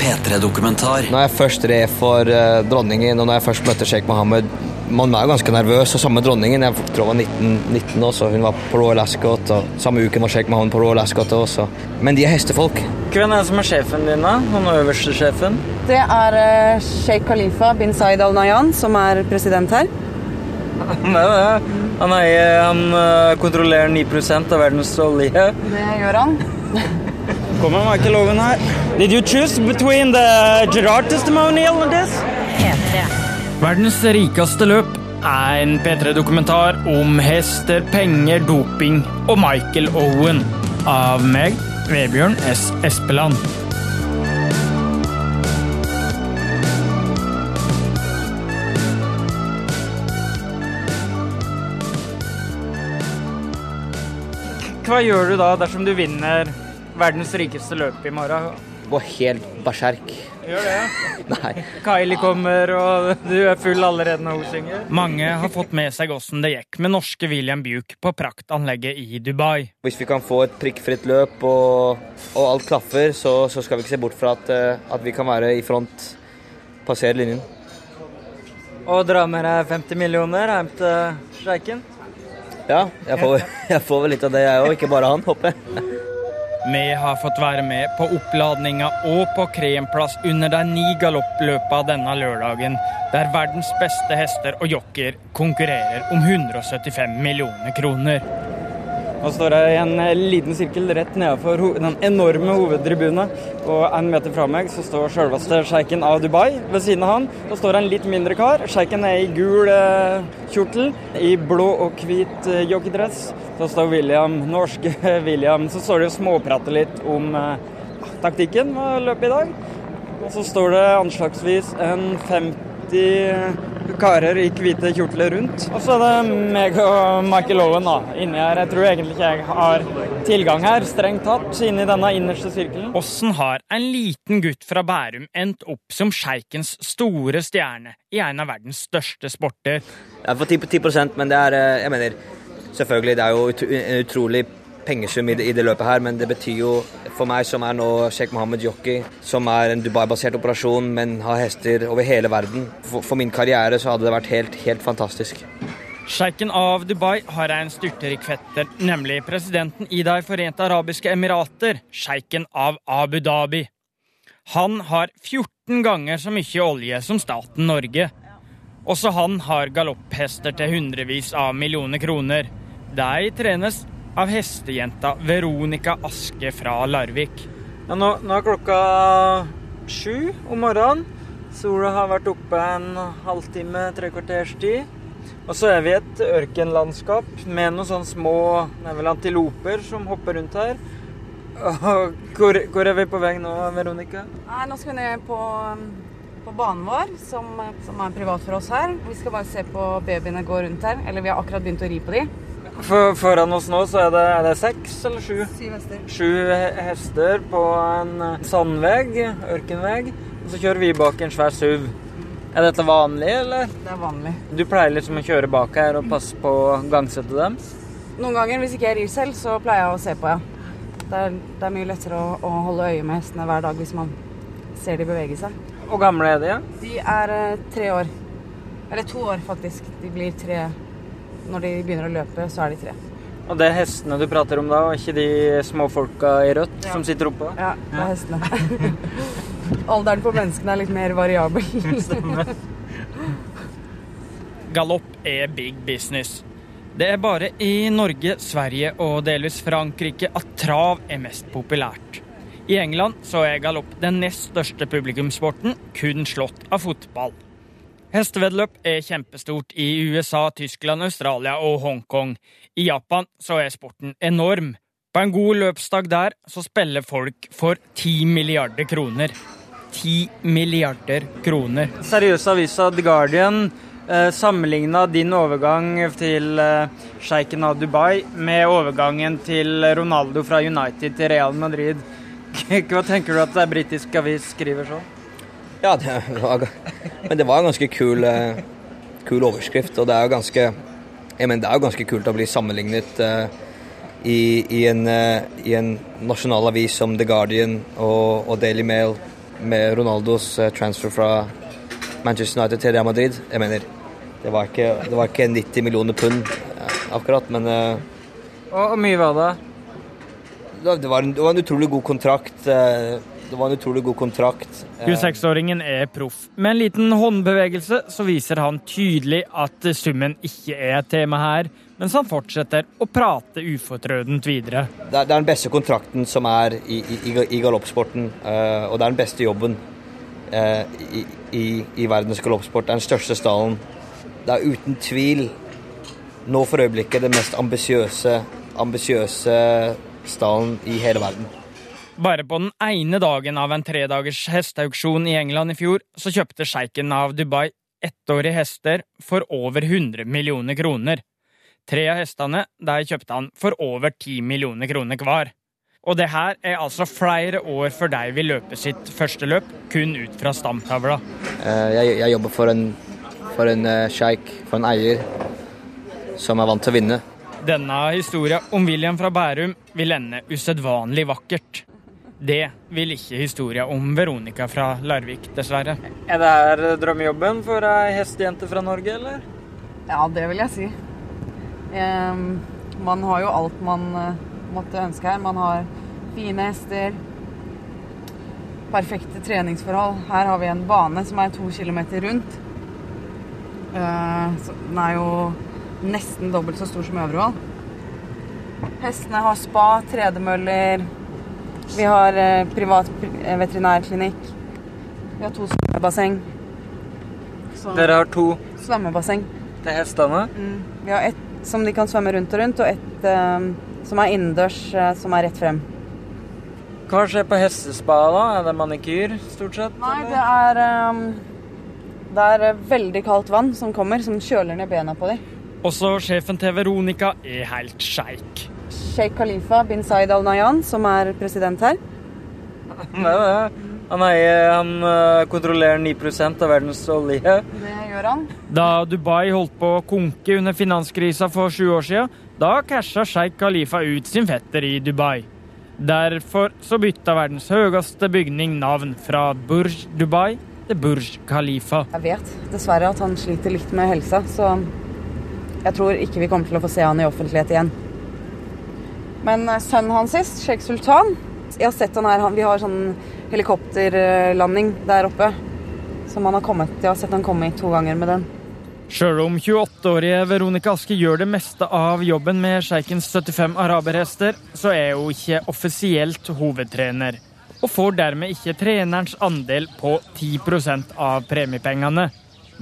P3-dokumentar. Når jeg først red for uh, dronningen, og når jeg først møtte Sheikh Mohammed Man var jo ganske nervøs, og samme dronningen. Jeg tror jeg var 19, 19 også, hun var på Royal Ascot, og samme uken var Sheikh Mohammed på Royal Ascot også. Men de er hestefolk. Hvem er det som er sjefen din, da? Han er øverste sjefen? Det er uh, Sheikh Khalifa bin Zaid al Nayan, som er president her. Han er det. Han, er, han uh, kontrollerer 9 av verdens olje. Det gjør han. Kommer Michael Owen her. Did you choose between the Gerard testimonial and this? Verdens rikeste løp er en P3-dokumentar om hester, penger, doping og Michael Owen. Av meg, Vebjørn S. Espeland. Hva gjør du da dersom du vinner verdens rikeste løp i morgen? Gå helt berserk. Gjør det? Nei. Kylie kommer, og du er full allerede når hun synger. Mange har fått med seg åssen det gikk med norske William Buke på praktanlegget i Dubai. Hvis vi kan få et prikkfritt løp og, og alt klaffer, så, så, skal vi ikke se bort fra at, eh, at vi kan være i front, passere linjen. Og dra med deg 50 millioner hjem til sjeiken? Ja, jeg får, jeg får vel litt av det, jeg òg. Ikke bare han, håper jeg. Vi har fått være med på oppladninga og på kremplass under de ni galoppløpa denne lørdagen, der verdens beste hester og jocker konkurrerer om 175 millioner kroner. Nå står jeg i en liten sirkel rett nedenfor den enorme hovedtribunen. Og en meter fra meg så står selveste sjeiken av Dubai. Ved siden av han så står en litt mindre kar. Sjeiken er i gul eh, kjortel, i blå og hvit eh, joggedress. Så står William, norske William. Så står de og småprater litt om eh, taktikken med løpet i dag. Og så står det anslagsvis en 50 karer i hvite kjortler rundt. Og så er det meg og Michael Owen da, inni her. Jeg tror egentlig ikke jeg har tilgang her, strengt tatt, inni denne innerste sirkelen. Åssen har en liten gutt fra Bærum endt opp som sjeikens store stjerne i en av verdens største sporter? Jeg får 10, 10% men det er eh, Jeg mener, selvfølgelig, det er jo en utrolig pengesum i det, i det, løpet her, men det betyr jo for meg som er nå Sheikh Mohammed Jockey, som er en Dubai-basert operasjon, men har hester over hele verden. For, for, min karriere så hadde det vært helt, helt fantastisk. Sjeiken av Dubai har en styrtrik fetter, nemlig presidenten i De forente arabiske emirater, sjeiken av Abu Dhabi. Han har 14 ganger så mye olje som staten Norge. Også han har galopphester til hundrevis av millioner kroner. De trenes av hestejenta Veronica Aske fra Larvik. Ja, nå, nå, er klokka sju om morgenen. Sola har vært oppe en halvtime, tre kvarters tid. Og så er vi i et ørkenlandskap med noen sånne små det er vel antiloper som hopper rundt her. Hvor, hvor, er vi på vei nå, Veronica? Nei, nå skal vi ned på, på banen vår, som, som, er privat for oss her. Vi skal bare se på babyene gå rundt her. Eller vi har akkurat begynt å ri på dem. For, foran oss nå så er det, er det seks eller sju? Syv hester. Sju hester på en sandvegg, ørkenvegg. Og så kjører vi bak en svær SUV. Er dette vanlig, eller? Det er vanlig. Du pleier liksom å kjøre bak her og passe på gangsettet dem? Noen ganger, hvis ikke jeg rir selv, så pleier jeg å se på, ja. Det er, det er mye lettere å, å, holde øye med hestene hver dag hvis man ser de bevege seg. Hvor gamle er de? Ja? De er uh, tre år. Eller to år, faktisk. De blir tre når de begynner å løpe, så er de tre. Og det er hestene du prater om da, og ikke de småfolka i rødt ja. som sitter oppå? Ja, det er hestene. Alderen på menneskene er litt mer variabel. Stemmer. Galopp er big business. Det er bare i Norge, Sverige og delvis Frankrike at trav er mest populært. I England så er galopp den nest største publikumssporten, kun slått av fotball. Hesteveddeløp er kjempestort i USA, Tyskland, Australia og Hongkong. I Japan så er sporten enorm. På en god løpsdag der så spiller folk for 10 milliarder kroner. 10 milliarder kroner. Seriøse avisa The Guardian eh, sammenligna din overgang til eh, sjeiken av Dubai med overgangen til Ronaldo fra United til Real Madrid. Hva tenker du at er britisk avis skriver sånn? Ja, det var, men det var en ganske kul, eh, kul overskrift. Og det er jo ganske mener, det er jo ganske kult å bli sammenlignet uh, i, i, en, uh, i, en, nasjonal avis som The Guardian og, og, Daily Mail med Ronaldos uh, transfer fra Manchester United til Real Madrid. Jeg mener, det var ikke, det var ikke 90 millioner pund akkurat, men Og mye var det? det var, en, det var en utrolig god kontrakt. eh, Det var en utrolig god kontrakt. Eh, 26-åringen er proff. Med en liten håndbevegelse så viser han tydelig at summen ikke er et tema her, mens han fortsetter å prate ufortrødent videre. Det er, den beste kontrakten som er i, i, i- galoppsporten, eh, og det er den beste jobben eh, i, i, i verdens galoppsport. Det er den største stallen. Det er uten tvil nå for øyeblikket den mest ambisiøse stallen i hele verden. Bare på den ene dagen av en tredagers hesteauksjon i England i fjor, så kjøpte sjeiken av Dubai ettårige hester for over 100 millioner kroner. Tre av hestene der kjøpte han for over 10 millioner kroner hver. Og det her er altså flere år før de vil løpe sitt første løp, kun ut fra stamtavla. Eh, Jeg, jeg jobber for en, for en eh, sjeik, for en eier, som er vant til å vinne. Denne historien om William fra Bærum vil ende usedvanlig vakkert. Det vil ikke historien om Veronica fra Larvik, dessverre. Er det her drømmejobben for ei hestejente fra Norge, eller? Ja, det vil jeg si. Ehm, man har jo alt man eh, måtte ønske her. Man har fine hester, perfekte treningsforhold. Her har vi en bane som er to kilometer rundt. Eh, så den er jo nesten dobbelt så stor som Øvrevoll. Hestene har spa, tredemøller. Vi har eh, privat pri- eh, veterinærklinikk. Vi har to svømmebasseng. Så- Dere har to Svømmebasseng. til hestene. Mm. Vi har ett som de kan svømme rundt og rundt, og ett eh, som er innendørs, eh, som er rett frem. Hva skjer på hestespa, da? Er det manikyr, stort sett? Nei, eller? det er eh, Det er eh, veldig kaldt vann som kommer, som kjøler ned bena på dem. Også sjefen til Veronica er helt sjeik. Sheikh Khalifa bin Zaid al Nayan, som er president her. Det er det. Han, eier, han øh, kontrollerer 9% av verdens olje. Det gjør han. Da Dubai holdt på å konke under finanskrisa for sju år siden, da casha sjeik Khalifa ut sin fetter i Dubai. Derfor så bytta verdens høyeste bygning navn fra Burj Dubai til Burj Khalifa. Jeg vet dessverre at han sliter litt med helsa, så jeg tror ikke vi kommer til å få se han i offentlighet igjen. Men eh, sønnen hans sist, Sheikh Sultan Jeg har sett han her, vi har sånn helikopterlanding der oppe. Som han har kommet Jeg har sett han komme hit to ganger med den. Sjøl om 28-årige Veronica Aske gjør det meste av jobben med sjeikens 75 araberhester, så er hun ikke offisielt hovedtrener, og får dermed ikke trenerens andel på 10% av premiepengene.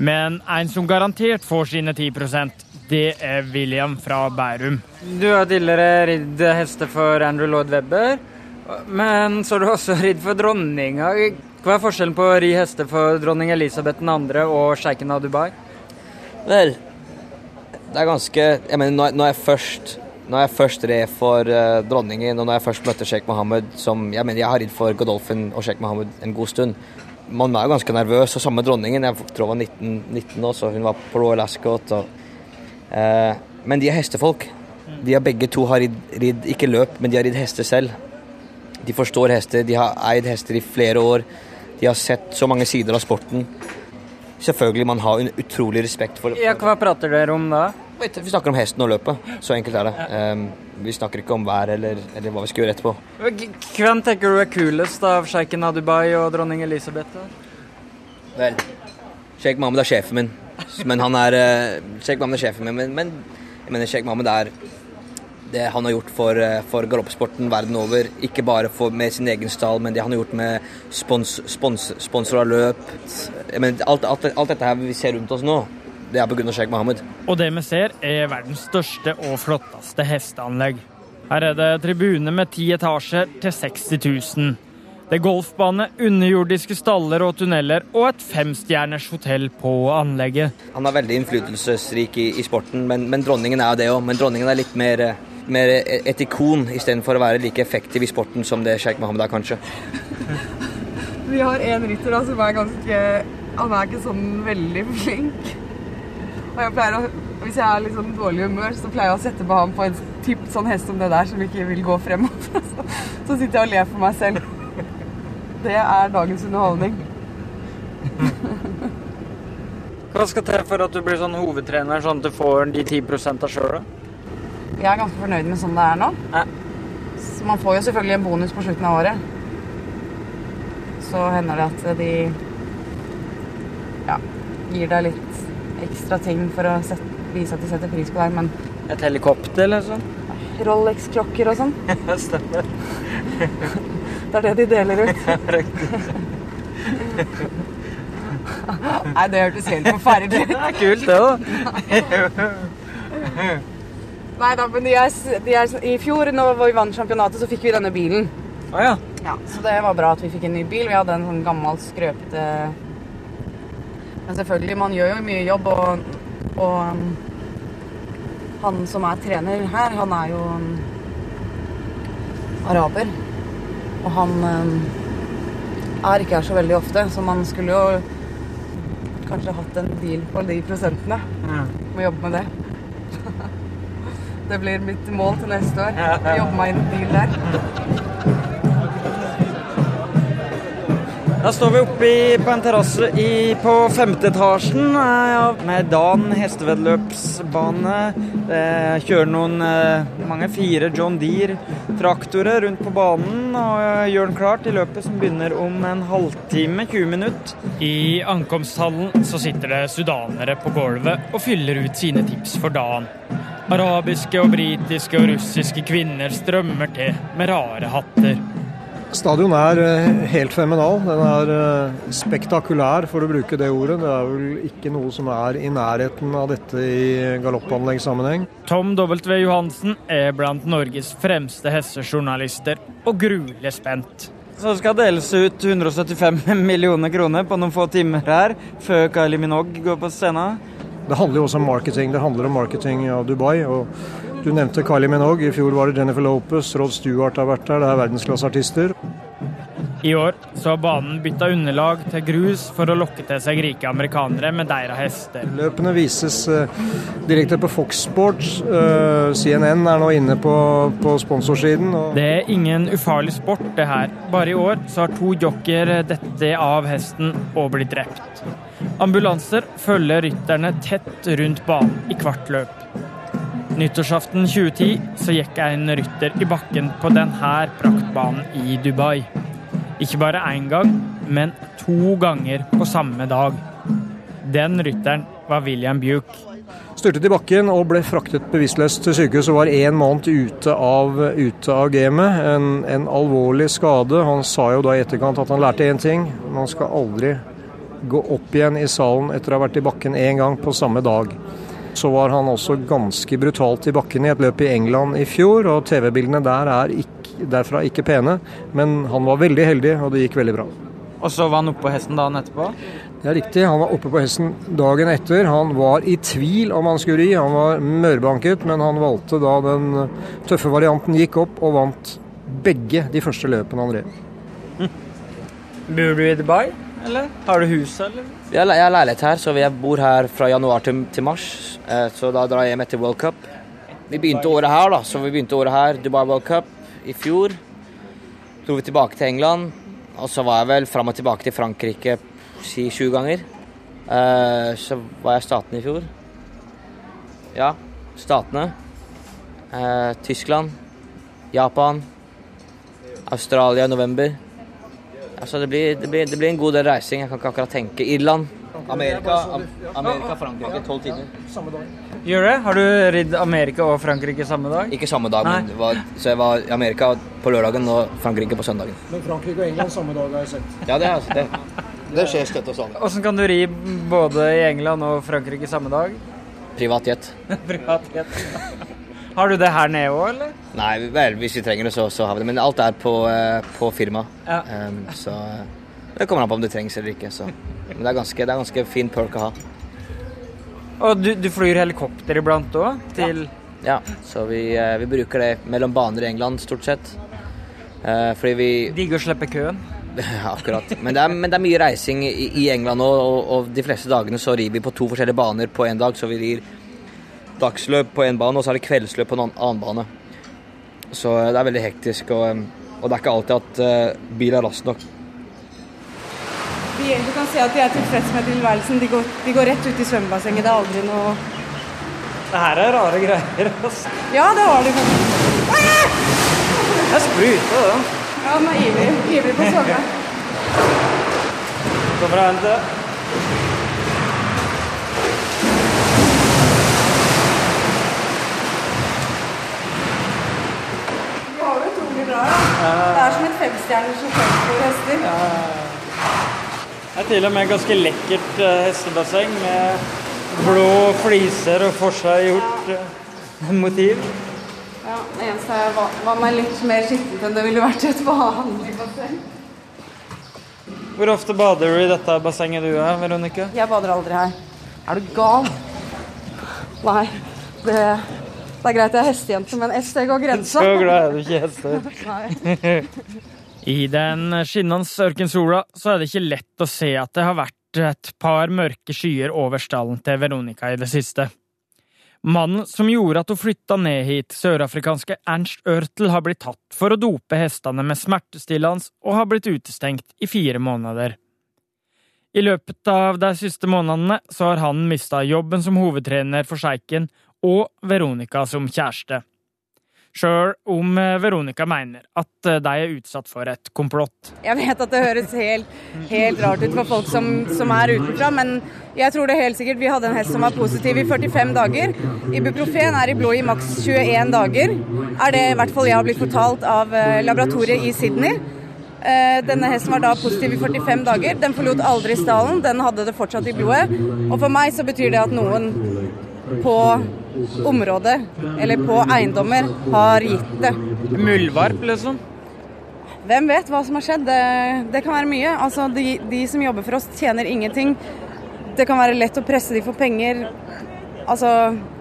Men en som garantert får sine 10 det er William fra Bærum. Du har tidligere ridd hester for Andrew Lloyd Webber, men så har du også ridd for dronninga. Hva er forskjellen på å ri hester for dronning Elisabeth 2. og sjeiken av Dubai? Vel, det er ganske Jeg mener, når, når jeg først når jeg først red for uh, dronningen, og når jeg først møtte sjeik Mohammed som Jeg mener, jeg har ridd for Godolphin og sjeik Mohammed en god stund. Man er jo ganske nervøs, og samme dronningen. Jeg tror hun var 19, 19 så hun var på Royal Ascot. Og, men de er hestefolk. De har begge to har ridd, ridd ikke løp, men de har ridd hester selv. De forstår hester, de har eid hester i flere år. De har sett så mange sider av sporten. Selvfølgelig man har en utrolig respekt for Ja, Hva prater dere om da? Vi snakker om hesten og løpet. Så enkelt er det. Ja. vi snakker ikke om vær eller, eller hva vi skal gjøre etterpå. Hvem tenker du er kulest av sjeiken av Dubai og dronning Elisabeth? Vel, sjeik Mahmoud er sjefen min. Men han er uh, Sheikh Mohammed er sjefen min, men, men jeg mener Sheikh Mohammed er det han har gjort for, eh, for galoppsporten verden over. Ikke bare for, med sin egen stall, men det han har gjort med spons, spons, sponsor av løp. Mener, alt, alt, alt dette her vi ser rundt oss nå, det er pga. Sheikh Mohammed. Og det vi ser, er verdens største og flotteste hesteanlegg. Her er det tribune med ti etasjer til 60 000. Det er golfbane, underjordiske staller og tunneler og et femstjerners hotell på anlegget. Han er veldig innflytelsesrik i, i sporten, men, men dronningen er jo det òg. Men dronningen er litt mer, eh, mer et ikon istedenfor å være like effektiv i sporten som det Sheikh Mohammed er, kanskje. Vi har en rytter da, som er ganske Han er ikke sånn veldig flink. Og jeg pleier å, Hvis jeg er litt sånn dårlig humør, så pleier jeg å sette på ham på en typ sånn hest som det der, som ikke vil gå fremover. Så, så sitter jeg og ler for meg selv. Det er dagens underholdning. Hva skal til for at du blir sånn hovedtrener, sånn at du får de 10% av sjøl? Jeg er ganske fornøyd med sånn det er nå. Ja. Man får jo selvfølgelig en bonus på slutten av året. Så hender det at de ja, gir deg litt ekstra ting for å sette, vise at de setter pris på deg, men Et helikopter, eller sånn? Rolex-klokker og sånn, Ja, Stemmer. Det er det de deler ut. Nei, det hørtes helt forferdelig ut. Det er kult, det òg. Nei da, men de er, de er, i fjor når vi vant championatet, så fikk vi denne bilen. Å ja. Ja, så det var bra at vi fikk en ny bil. Vi hadde en sånn gammel, skrøpete Men selvfølgelig, man gjør jo mye jobb, og, og um, han som er trener her, han er jo um, araber. Og han um, er ikke her så veldig ofte, så man skulle jo kanskje hatt en deal på de prosentene. Må jobbe med det. Det blir mitt mål til neste år. Jobbe meg inn en deal der. Da står vi oppe på en terrasse på femte etasjen eh, med Dan hestevedløpsbane. Det kjører noen eh, mange fire John Deere-traktorer rundt på banen og eh, gjør den klar til løpet som begynner om en halvtime, 20 minutter. I ankomsthallen så sitter det sudanere på gulvet og fyller ut sine tips for dagen. Arabiske og britiske og russiske kvinner strømmer til med rare hatter. Stadion er eh, helt fenomenal. Den er eh, spektakulær, for å bruke det ordet. Det er vel ikke noe som er i nærheten av dette i galoppanleggssammenheng. Tom W. Johansen er blant Norges fremste hestejournalister og gruelig spent. Så det skal deles ut 175 millioner kroner på noen få timer her før Kylie Minogue går på scenen. Det handler jo også om marketing. Det handler om marketing av Dubai. og Du nevnte Kylie Minogue. I fjor var det Jennifer Lopez. Rod Stewart har vært der. Det er verdensklasseartister. I år så har banen bytta underlag til grus for å lokke til seg rike amerikanere med deres hester. Løpene vises eh, direkte på Fox Sports. Eh, CNN er nå inne på, på sponsorsiden. og Det er ingen ufarlig sport, det her. Bare i år så har to jockeyer dette av hesten og blitt drept. Ambulanser følger rytterne tett rundt banen i hvert løp. Nyttårsaften 2010 så gikk en rytter i bakken på denne praktbanen i Dubai. Ikke bare én gang, men to ganger på samme dag. Den rytteren var William Buke. Styrtet i bakken og ble fraktet bevisstløst til sykehus og var én måned ute av, ute av gamet. En, en alvorlig skade. Han sa jo da i etterkant at han lærte én ting. Man skal aldri gå opp igjen i salen etter å ha vært i bakken én gang på samme dag. Så var han også ganske brutalt i bakken i et løp i England i fjor, og TV-bildene der er ikke, derfra ikke pene. Men han var veldig heldig, og det gikk veldig bra. Og så var han oppe på hesten dagen etterpå. Det er riktig, han var oppe på hesten dagen etter. Han var i tvil om han skulle ri, han var mørbanket, men han valgte da den tøffe varianten, gikk opp og vant begge de første løpene han red. Bor du i Dubai, eller? Har du hus, eller? Jeg har leilighet her, så jeg bor her fra januar til, til mars. Eh, Så da drar jeg hjem etter World Cup. Vi begynte året her, da. Så vi begynte året her, Dubai World Cup, i fjor. Dro vi tilbake til England. Og så var jeg vel fram og tilbake til Frankrike si sju ganger. Eh, Så var jeg i Statene i fjor. Ja, Statene. Eh, Tyskland. Japan. Australia i november. Altså, det, blir, det, blir, det blir en god del reising. Jeg kan ikke akkurat tenke. Irland. Amerika, Amerika Frankrike. Tolv timer. Gjør det? Har du ridd Amerika og Frankrike samme dag? Ikke samme dag, men var, så jeg var i Amerika på lørdagen og Frankrike på søndagen. Men Frankrike og England samme dag har jeg sett. Ja, det, er- det, det skjer støtt og sånn. Åssen kan du ri både i England og Frankrike samme dag? Privat jet. Privatjet. Har du det her nede òg, eller? Nei, vel, hvis vi trenger det, så, så har vi det. Men alt er på, eh, på firma. Ja. Um, så eh, det kommer an på om det trengs eller ikke. Så. Men det er ganske, det er ganske fin perk å ha. Og du, du flyr helikopter iblant òg? Til Ja, så vi, eh, vi bruker det mellom baner i England stort sett. Uh, fordi vi Digger å slippe køen? Ja, akkurat. Men det er, men det er mye reising i, i England nå, og, og de fleste dagene så rir vi på to forskjellige baner på én dag. Så vi rir dagsløp på én bane, og så er det kveldsløp på en annen, bane. Så eh, det er veldig hektisk, og, og det er ikke alltid at uh, bil er rask nok de, du kan si at de er tilfreds med tilværelsen. De går, de går rett ut i svømmebassenget. Det er aldri noe Det her er rare greier. Altså. Ja, det var det faktisk. Det er sprute, det. Ja, den er ivrig. Ivrig på å svømme. Kommer og hente. De har det utrolig bra. Ja. Det er som et femstjerners for hester. Det er til og med ganske lekkert eh, hestebasseng med blå fliser og forseggjort ja. motiv. Ja, det eneste er var, var meg litt mer skittent enn det ville vært i et vanlig basseng. Hvor ofte bader du i dette bassenget du er, Veronica? Jeg bader aldri her. Er du gal? Nei. Det, det er greit jeg er hestejente, men ett steg går grensa. Så glad er du ikke hester. I den skinnende ørkensola så er det ikke lett å se at det har vært et par mørke skyer over stallen til Veronica i det siste. Mannen som gjorde at hun flytta ned hit, sørafrikanske Ernst Ørtel, har blitt tatt for å dope hestene med smertestillende og har blitt utestengt i fire måneder. I løpet av de siste månedene så har han mista jobben som hovedtrener for Sjeiken og Veronica som kjæreste. Sjøl om Veronica mener at de er utsatt for et komplott. Jeg vet at det høres helt, helt rart ut for folk som, som, er utenfra, men jeg tror det helt sikkert. Vi hadde en hest som var positiv i 45 dager. Ibuprofen er i blod i maks 21 dager. Er det i hvert fall jeg har blitt fortalt av laboratoriet i Sydney. Denne hesten var da positiv i 45 dager. Den forlot aldri stallen, den hadde det fortsatt i blodet. Og for meg så betyr det at noen på området, eller på eiendommer, har gitt det. Muldvarp, liksom? Hvem vet hva som har skjedd? Det, det kan være mye. Altså, de, de, som jobber for oss, tjener ingenting. Det kan være lett å presse de for penger. Altså,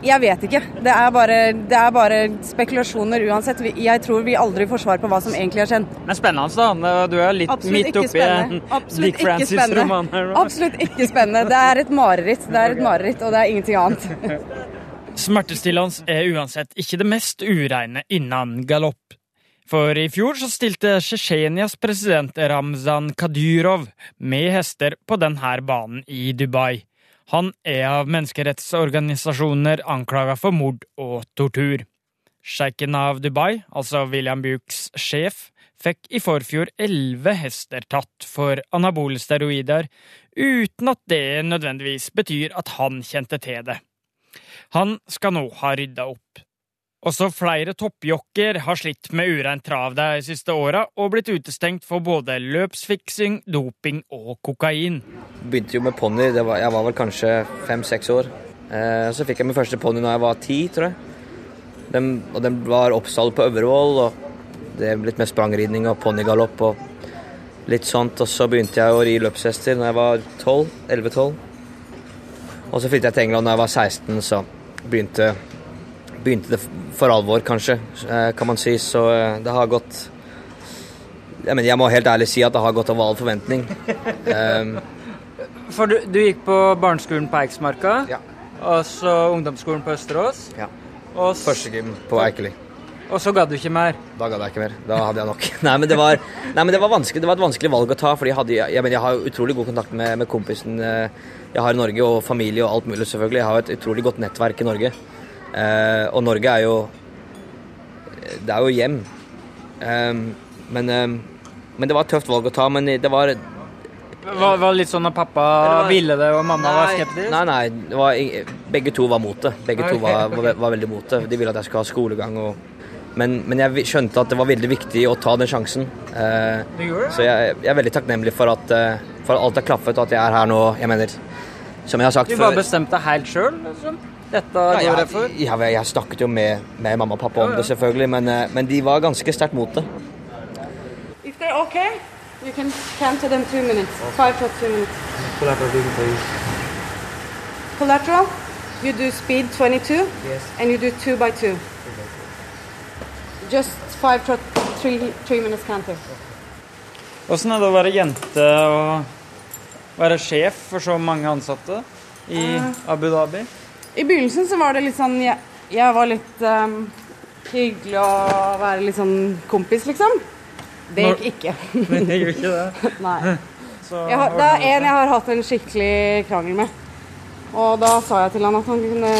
jeg vet ikke. Det er bare, det er bare spekulasjoner uansett. Jeg tror vi aldri får svar på hva som egentlig har skjedd. Men spennende, da. Du er litt Absolutt midt oppi en Dick Francis-roman her. Absolutt ikke spennende. Det er et mareritt. Det er et mareritt, og det er ingenting annet. Smertestillende er uansett ikke det mest ureine innen galopp. For i fjor så stilte Tsjetsjenias president Ramzan Kadyrov med hester på denne banen i Dubai. Han er av menneskerettsorganisasjoner anklaga for mord og tortur. Sjeiken av Dubai, altså William Bukes sjef, fikk i forfjor elleve hester tatt for anabole steroider, uten at det nødvendigvis betyr at han kjente til det. Han skal nå ha rydda opp. Også flere toppjokker har slitt med ureint trav de siste åra og blitt utestengt for både løpsfiksing, doping og kokain. Begynte jo med ponni, jeg var vel kanskje fem-seks år. Eh, så fikk jeg min første ponni da jeg var ti, tror jeg. Den, og den var oppsalg på Øvrevoll, og det er litt med sprangridning og ponnigalopp og litt sånt. Og så begynte jeg å ri løpshester da jeg var 11-12. Og så flyttet jeg til England da jeg var 16, så begynte begynte det for alvor, kanskje, kan man si. Så det har gått jeg, mener, jeg må helt ærlig si at det har gått over all forventning. um, For du, du, gikk på barneskolen på Eiksmarka, ja. og så ungdomsskolen på Østerås. Ja. Og Førstegym på Eikeli. Og så gadd du ikke mer? Da gadd jeg ikke mer. Da hadde jeg nok. nei, men det var, nei, men det var, det var et vanskelig valg å ta. for Jeg, hadde, jeg, mener, jeg har utrolig god kontakt med, med kompisen jeg har i Norge, og familie og alt mulig, selvfølgelig. Jeg har et utrolig godt nettverk i Norge. Uh, og Norge er jo Det er jo hjem. Eh, men, eh, men, det var et tøft valg å ta. Men det var Var, var litt sånn at pappa det var, ville det, og mamma nei, var skeptisk? Nei, nei. Var, begge to var mot det. Begge okay. to var, var, var, veldig mot det. De ville at jeg skulle ha skolegang. Og, men, men, jeg skjønte at det var veldig viktig å ta den sjansen. Eh, så jeg, jeg, er veldig takknemlig for at, uh, for at alt har klaffet, og at jeg er her nå. Jeg mener, som jeg har sagt før Du bare bestemte deg helt sjøl? Liksom? Dette ja, går jeg for? Ja, jeg snakket jo med, med mamma og pappa om det, selvfølgelig, men, men, de var ganske sterkt mot det. If they're okay, you can count them two minutes. Five for two minutes. Collateral, you do speed 22, yes. and you do two by two. Just five for three, three minutes counter. Åssen er det å være jente og være sjef for så mange ansatte i Abu Dhabi? I begynnelsen så var det litt sånn Jeg, jeg var litt um, hyggelig å være litt sånn kompis, liksom. Det gikk ikke. det gjorde ikke det? Nei. så Jeg har, det er en jeg har hatt en skikkelig krangel med. Og da sa jeg til han at han kunne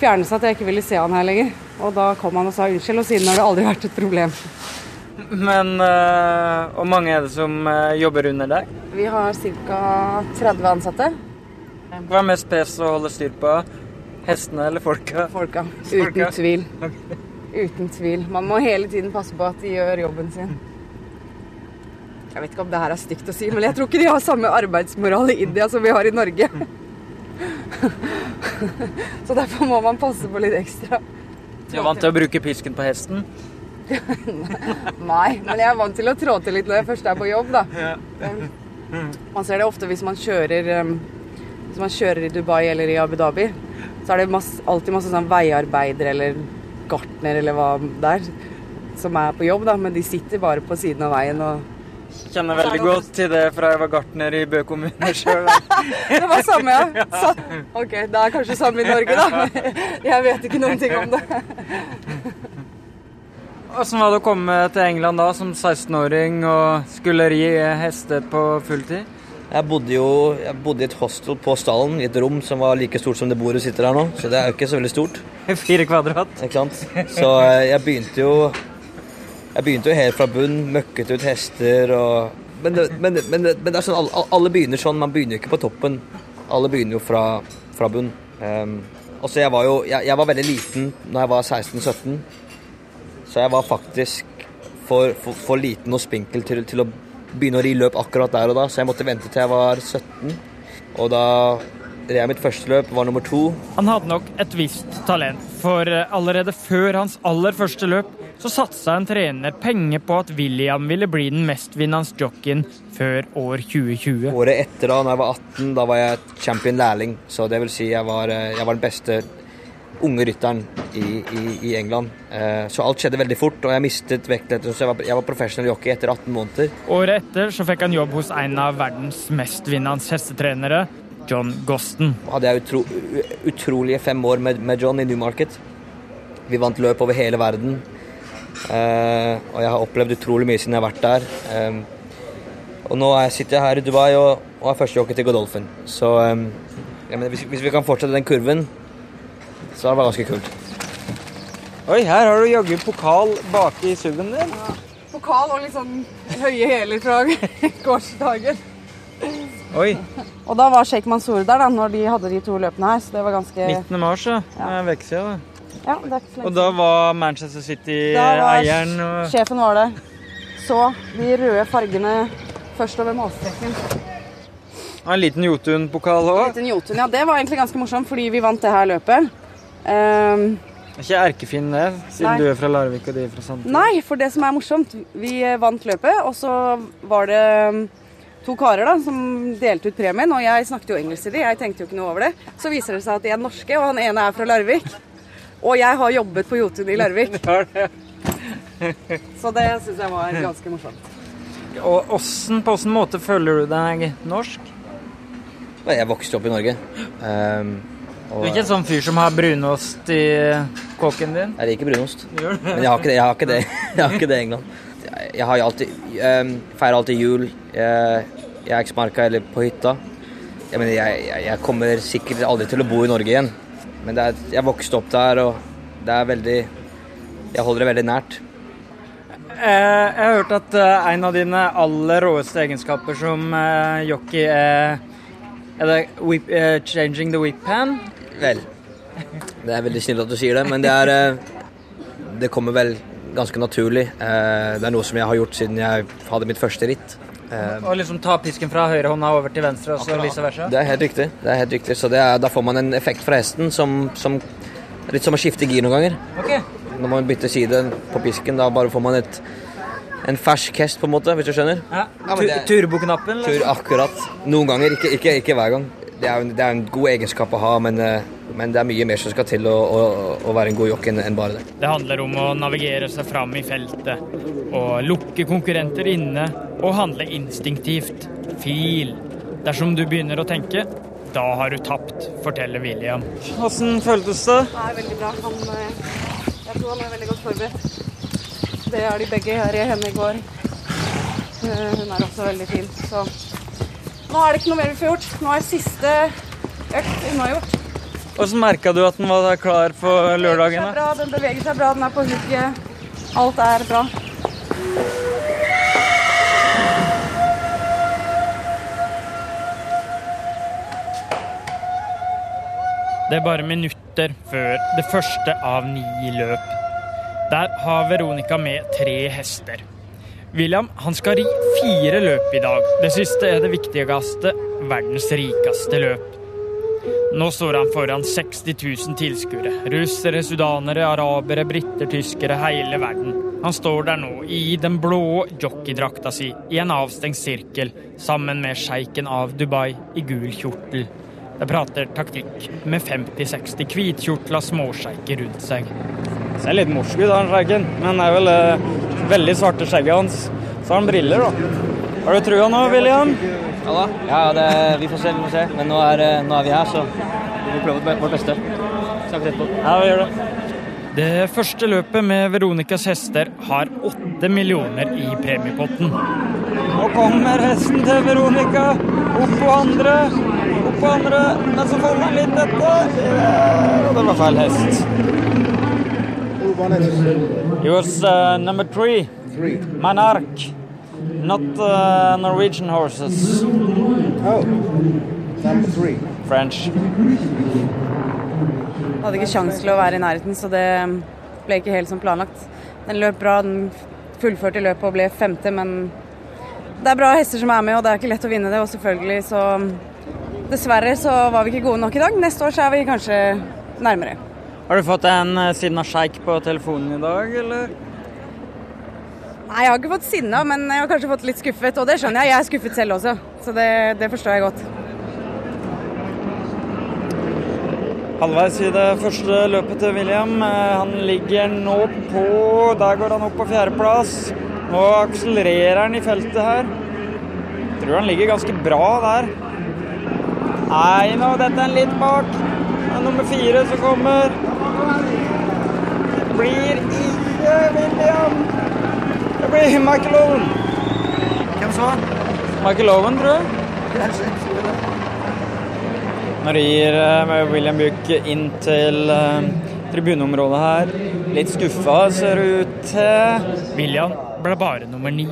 fjerne seg at jeg ikke ville se han her lenger. Og da kom han og sa unnskyld, og siden har det aldri vært et problem. Men uh, Hvor mange er det som uh, jobber under deg? Vi har ca. 30 ansatte. Hva er mest pes å holde styr på? Hestene eller folka? Folka. Uten tvil. Uten tvil. Man må hele tiden passe på at de gjør jobben sin. Jeg vet ikke om det her er stygt å si, men jeg tror ikke de har samme arbeidsmoral i India som vi har i Norge. Så derfor må man passe på litt ekstra. Du er vant til å bruke pisken på hesten? Nei, men jeg er vant til å trå til litt når jeg først er på jobb, da. Man ser det ofte hvis man kjører um, Hvis man kjører i Dubai eller i Abu Dhabi, så er det masse, alltid masse sånn veiarbeidere eller gartner eller hva det er, som er på jobb, da. Men de sitter bare på siden av veien og Kjenner veldig godt til det fra jeg var gartner i Bø kommune sjøl. Det var samme, ja. Så, OK, det er kanskje samme i Norge, da. Jeg vet ikke noen ting om det. Åssen var det å komme til England da som 16-åring og skulle ri hester på fulltid? Jeg bodde jo jeg bodde i et hostel på stallen, i et rom som var like stort som det bordet sitter her nå. Så det er jo ikke så veldig stort. Fire kvadrat. ikke sant? Så eh, jeg begynte jo Jeg begynte jo helt fra bunn, møkket ut hester og Men, men, men, men det er sånn, alle, alle begynner sånn. Man begynner jo ikke på toppen. Alle begynner jo fra, fra bunn. Um, så jeg var jo jeg, jeg var veldig liten når jeg var 16-17, så jeg var faktisk for, for, for liten og spinkel til, til å begynne å ri løp akkurat der og da, så jeg måtte vente til jeg var 17. Og da red jeg mitt første løp, var nummer to. Han hadde nok et visst talent, for eh, allerede før hans aller første løp så satsa en trener penger på at William ville bli den mestvinnende jockeyen før år 2020. Året etter, da når jeg var 18, da var jeg champion lærling. Så det vil si jeg var, eh, jeg var den beste unge rytteren i, i, i England. Eh, Så alt skjedde veldig fort, og jeg mistet vektlett. Så jeg var, jeg var professional jockey etter 18 måneder. Året etter så fikk han jobb hos en av verdens mestvinnende hestetrenere, John Goston. hadde jeg utro, utrolige fem år med, med John i Newmarket. Vi vant løp over hele verden. Eh, og jeg har opplevd utrolig mye siden jeg har vært der. Eh, og nå er sitter jeg her i Dubai og, og er førstejockey til Godolphin. Så eh, hvis, hvis vi kan fortsette den kurven, så det var ganske kult. Oi, her har du jaggu pokal baki suven din. Pokal og litt sånn høye hæler fra gårsdagen. Oi. Og da var Sheikh Mansour der da når de hadde de to løpene her, så det var ganske 19. mars, ja. Det er en uke siden, det. Ja, det er ikke så Og da var Manchester City-eieren og Sjefen var det. Så de røde fargene først over målstreken. en liten Jotun-pokal òg. Ja, det var egentlig ganske morsomt, fordi vi vant det her løpet. Ehm, Ikke erkefinn det, siden Nei. du er fra Larvik og de er fra Sandefjord. nei, for det som er morsomt, vi vant løpet, og så var det mm, to karer da, som delte ut premien, og jeg snakket jo engelsk til dem, jeg tenkte jo ikke noe over det. Så viser det seg at de er norske, og han ene er fra Larvik. Og jeg har jobbet på Jotun i Larvik, så det synes jeg var ganske morsomt. Og åssen, på åssen måte føler du deg norsk? Jeg vokste opp i Norge. Um, Du er ikke en sånn fyr som har brunost i kåken din? jeg liker brunost. Men jeg har ikke det, jeg har ikke det, jeg har ikke det i England. Jeg, har alltid um, Feirer alltid jul. Jeg, jeg er eksmarka eller på hytta. Jeg, mener, jeg, jeg, kommer sikkert aldri til å bo i Norge igjen. Men det er, jeg vokste opp der, og det er veldig Jeg holder det veldig nært. Eh, Jeg har hørt at eh, en av dine aller råeste egenskaper som eh, jockey er Er det whip, uh, changing the whip hand? Vel. Det er veldig snilt at du sier det, men det er eh, Det kommer vel ganske naturlig. Eh, Det er noe som jeg har gjort siden jeg hadde mitt første ritt. Eh, Og liksom ta pisken fra høyrehånda over til venstre, og så vice versa? Det er helt riktig. Det er helt riktig. Så det er, da får man en effekt fra hesten som, som Litt som å skifte gir noen ganger. Okay. Når man bytter side på pisken, da bare får man et, en fersk hest, på en måte, hvis du skjønner. Ja. Ja, men Tu- det- Turboknappen? Tur Liksom. akkurat. Noen ganger, ikke, ikke, ikke hver gang. Det er, jo- det er en god egenskap å ha, men, eh, men det er mye mer som skal til å, å, å være en god jokk enn bare det. Det handler om å navigere seg fram i feltet, og lukke konkurrenter inne, og handle instinktivt. Fil. Dersom du begynner å tenke, da har du tapt, forteller William. Åssen føltes det? Det er veldig bra. Han, eh, jeg tror han er veldig godt forberedt. Det er de begge her i henne i går. Eh, Hun er også veldig fin. Så nå er det ikke noe mer vi får gjort. Nå er siste økt unnagjort. Hvordan merka du at den var klar for Den lørdagen? beveger seg bra, den beveger seg bra, den er på hugget. Alt er bra. Det er bare minutter før det første av ni løp. Der har Veronica med tre hester. William han skal ri fire løp i dag. Det siste er det viktigste, verdens rikeste løp. Nå står han foran 60 000 tilskuere. Russere, sudanere, arabere, briter, tyskere, hele verden. Han står der nå i den blå jockeydrakta si i en avstengt sirkel sammen med sjeiken av Dubai i gul kjortel. De prater taktikk med 50-60 hvitkjortla småsjeiker rundt seg. Det Ser litt morsk ut, han sjeiken, men det er vel eh, veldig svarte skjegget hans. Så har han briller, da. Har du trua nå, William? Ja da. Ja, det, vi får se, vi får se. Men nå er, eh, nå er vi her, så vi får prøve vårt beste. Snakkes etterpå. Ja, vi gjør det. Det første løpet med Veronicas hester har åtte millioner i premiepotten. Nå kommer hesten til Veronica. Opp på andre. På andre. Men så faller han litt etter. Og Det var feil hest. It was uh, number three. Three. Manark, Not uh, Norwegian horses. Oh, number three. French. Hadde ikke sjans til å være i nærheten, så det ble ikke helt som planlagt. Den løp bra, den fullførte løpet og ble femte, men det er bra hester som er med, og det er ikke lett å vinne det. Og selvfølgelig så Dessverre så var vi ikke gode nok i dag. Neste år så er vi kanskje nærmere. Har du fått en sinna sjeik på telefonen i dag, eller? Nei, jeg har ikke fått sinna, men jeg har kanskje fått litt skuffet, og det skjønner jeg. Jeg er skuffet selv også, så det, det forstår jeg godt. Halvveis i det første løpet til William. Eh, Han ligger nå på Der går han opp på fjerdeplass. Nå akselererer han i feltet her. Jeg Tror han ligger ganske bra der. Nei, nå dette er han litt bak. Det er nummer fire som kommer. Det blir ikke William. Det blir Michael Owen. Hvem sa? Michael Owen, tror jeg. Når det gir William Buch inn til eh, tribuneområdet her. Litt skuffa ser det ut til. William ble bare nummer ni.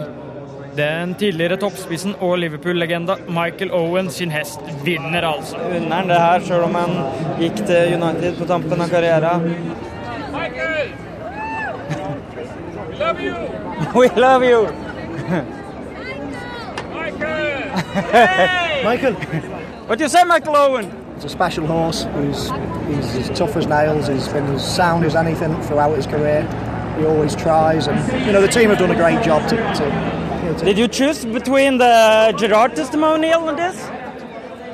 Den er tidligere toppspissen og Liverpool-legenda Michael Owen sin hest vinner altså. Vinner han det her, sjøl om han gikk til United på tampen av karrieren. We love you! We love you! Michael. Michael! What do you say, Michael Owen? He's a special horse. He's, he's as tough as nails. He's been as sound as anything throughout his career. He always tries, and you know the team have done a great job to. to, you know, to Did you choose between the Gerard testimonial and this?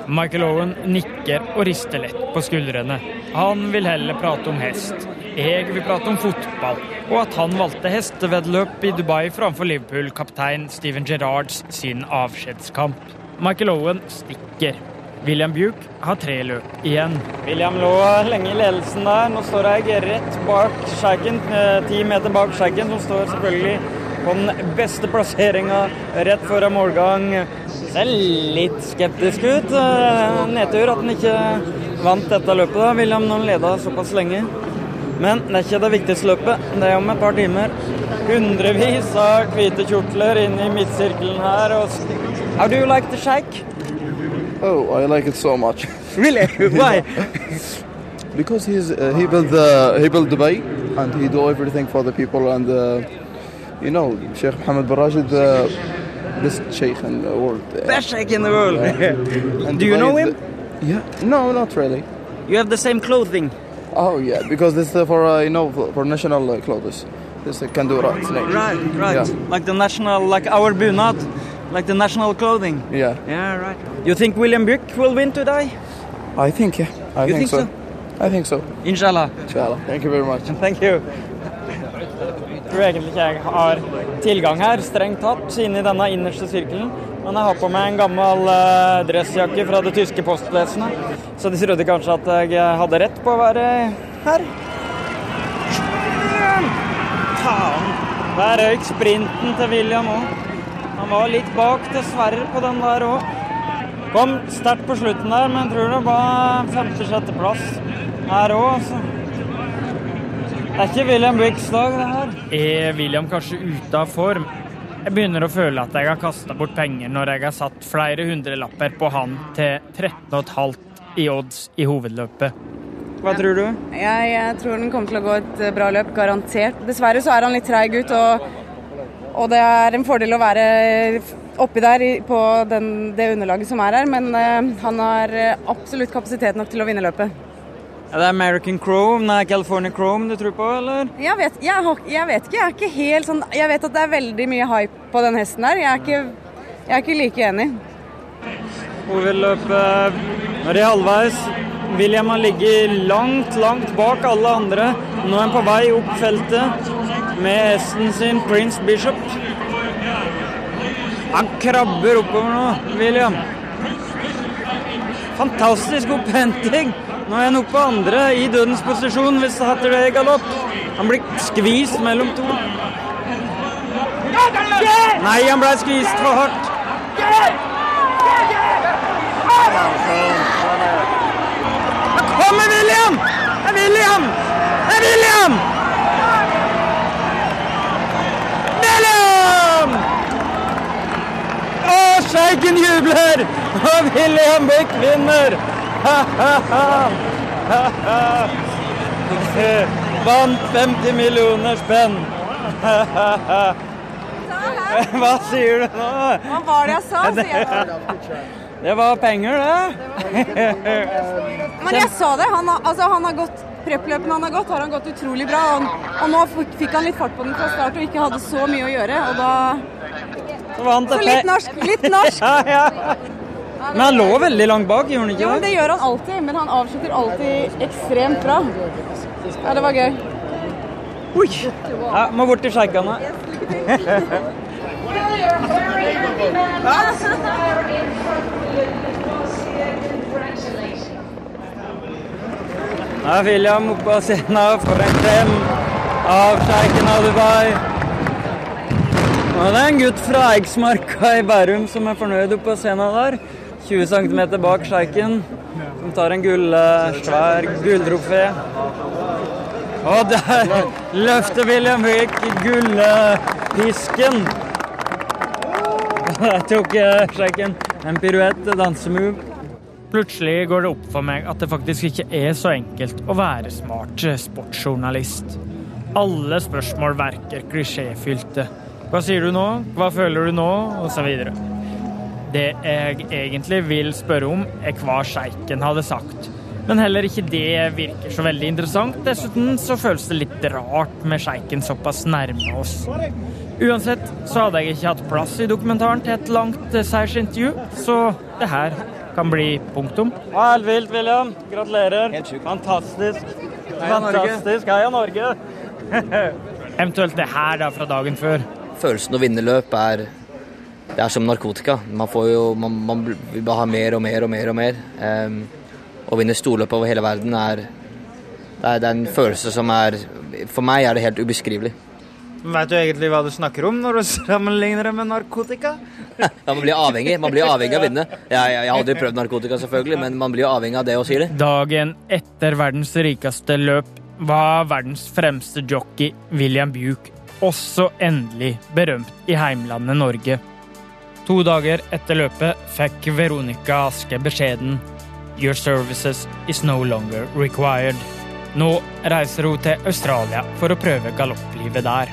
Michael Owen nikker og rister lett på skuldrene. Han vil heller prate om hest. Jeg vil prate om fotball, og at han valgte hesteveddeløp i Dubai framfor Liverpool-kaptein Steven Gerrards sin avskjedskamp. Michael Owen stikker. William Buch har tre løp igjen. William lå lenge i ledelsen der. Nå står jeg rett bak Skjeggen, eh, ti meter bak Skjeggen, som står selvfølgelig på den beste plasseringa rett foran målgang. Ser litt skeptisk ut. Eh, Nedtur at han ikke vant dette løpet, da. William når han leda såpass lenge. Men det er ikke det viktigste løpet. Det er om et par timer. Hundrevis av hvite kjortler inne i midtsirkelen her. Og... How do you like the shake? Oh, I like it so much Really? Why? because he's uh, he built the he built Dubai and he do everything for the people and uh, you know Sheikh Mohammed bin Rashid the best sheikh in the world. Best shake in the world. And Do you know him? the- yeah, no, not really. You have the same clothing. Oh yeah, because this is for uh, you know for, national uh, clothes. This uh, can do right. Right, right. Yeah. Like the national, like our not like the national clothing. Yeah, Yeah, right. You think William Buch will win today? I think yeah, I You think, think so. I think so. Inshallah. Inshallah. Thank you very much. Thank you. Tror egentlig ikke jeg har tilgang her, strengt tatt, inne i denne innerste sirkelen. Men jeg har på meg en gammel eh, dressjakke fra det tyske postvesenet. Så de trodde kanskje at jeg hadde rett på å være her. Faen! Der røyk sprinten til William òg. Han var litt bak, dessverre, på den der òg. Kom sterkt på slutten der, men jeg tror det var femte-sjetteplass her òg. Det er ikke William Briggs dag, det her. Er William kanskje ute av form? Jeg begynner å føle at jeg har kasta bort penger når jeg har satt flere hundrelapper på han til 13,5 i odds i hovedløpet. Hva tror du? Jeg, jeg tror den kommer til å gå et eh, bra løp, garantert. Dessverre så er han litt treig ut, og, og det er en fordel å være oppi der på den, det underlaget som er her, men eh, han har eh, absolutt kapasitet nok til å vinne løpet. Er det American Chrome, nei, California Chrome du tror på, eller? Jeg vet, jeg, har- jeg vet ikke, jeg er ikke helt sånn Jeg vet at det er veldig mye hype på den hesten her. Jeg er ikke, jeg er ikke like enig. Hovedløpet Nå er de halvveis. William har ligget langt, langt bak alle andre. Nå er han på vei opp feltet med hesten sin Prince Bishop. Han krabber oppover nå, William. Fantastisk opphenting. Nå er han oppe på andre i dødens posisjon hvis det hatter det i galopp. Han blir skvist mellom to. Nei, han ble skvist for hardt. kommer William! Det er William! Det er William! William! Og sjeiken jubler! Og William Beck vinner! Vant 50 millioner spenn. Hva sier du nå? Hva var det jeg sa? sier jeg. Det var penger, det. Men jeg sa det. Han har, altså, han har gått Preppløpene han har gått, har han gått utrolig bra. Og, og nå fikk han litt fart på den fra start og ikke hadde så mye å gjøre. Og da Så vant Så litt norsk. Litt norsk. Ja, ja. Men han lå veldig langt bak, gjorde han ikke det? Jo, det? gjør han alltid. Men han avslutter alltid ekstremt bra. Ja, det var gøy. Oi! Ja, må bort til sjeikene. Ja, William oppe på scenen for en klem av sjeiken av Dubai. Og det er en gutt fra Eiksmarka i Bærum som er fornøyd oppe på scenen der. 20 cm bak sjeiken, som tar en gull, svær gulltrofé. Og der løfter William Wick gullpisken. Der tok sjeiken en piruett, dansemove. Plutselig går det opp for meg at det faktisk ikke er så enkelt å være smart sportsjournalist. Alle spørsmål verker klisjéfylte. Hva sier du nå? Hva føler du nå? Og så videre. Det jeg egentlig vil spørre om, er hva sjeiken hadde sagt. Men heller ikke det virker så veldig interessant. Dessuten så føles det litt rart med sjeiken såpass nærme oss. Uansett så hadde jeg ikke hatt plass i dokumentaren til et langt eh, seiersintervju, så det her kan bli punktum. Helt vilt, William. Gratulerer. Fantastisk. Fantastisk. Heia Norge. Eventuelt det her da fra dagen før. Følelsen å vinne løp er det er som narkotika. Man, får jo, man, man vil bare ha mer og mer og mer. og mer. Um, å vinne storløp over hele verden er det, er det er en følelse som er For meg er det helt ubeskrivelig. Vet du egentlig hva du snakker om når du sammenligner det med narkotika? Ja, man blir avhengig man blir avhengig av å vinne. Jeg, jeg, jeg har aldri prøvd narkotika, selvfølgelig, men man blir avhengig av det og sier det. Dagen etter verdens rikeste løp var verdens fremste jockey William Buke også endelig berømt i heimlandet Norge. To dager etter løpet fikk Veronica Aske beskjeden Your services is no longer required. Nå reiser hun til Australia for å prøve galopplivet der.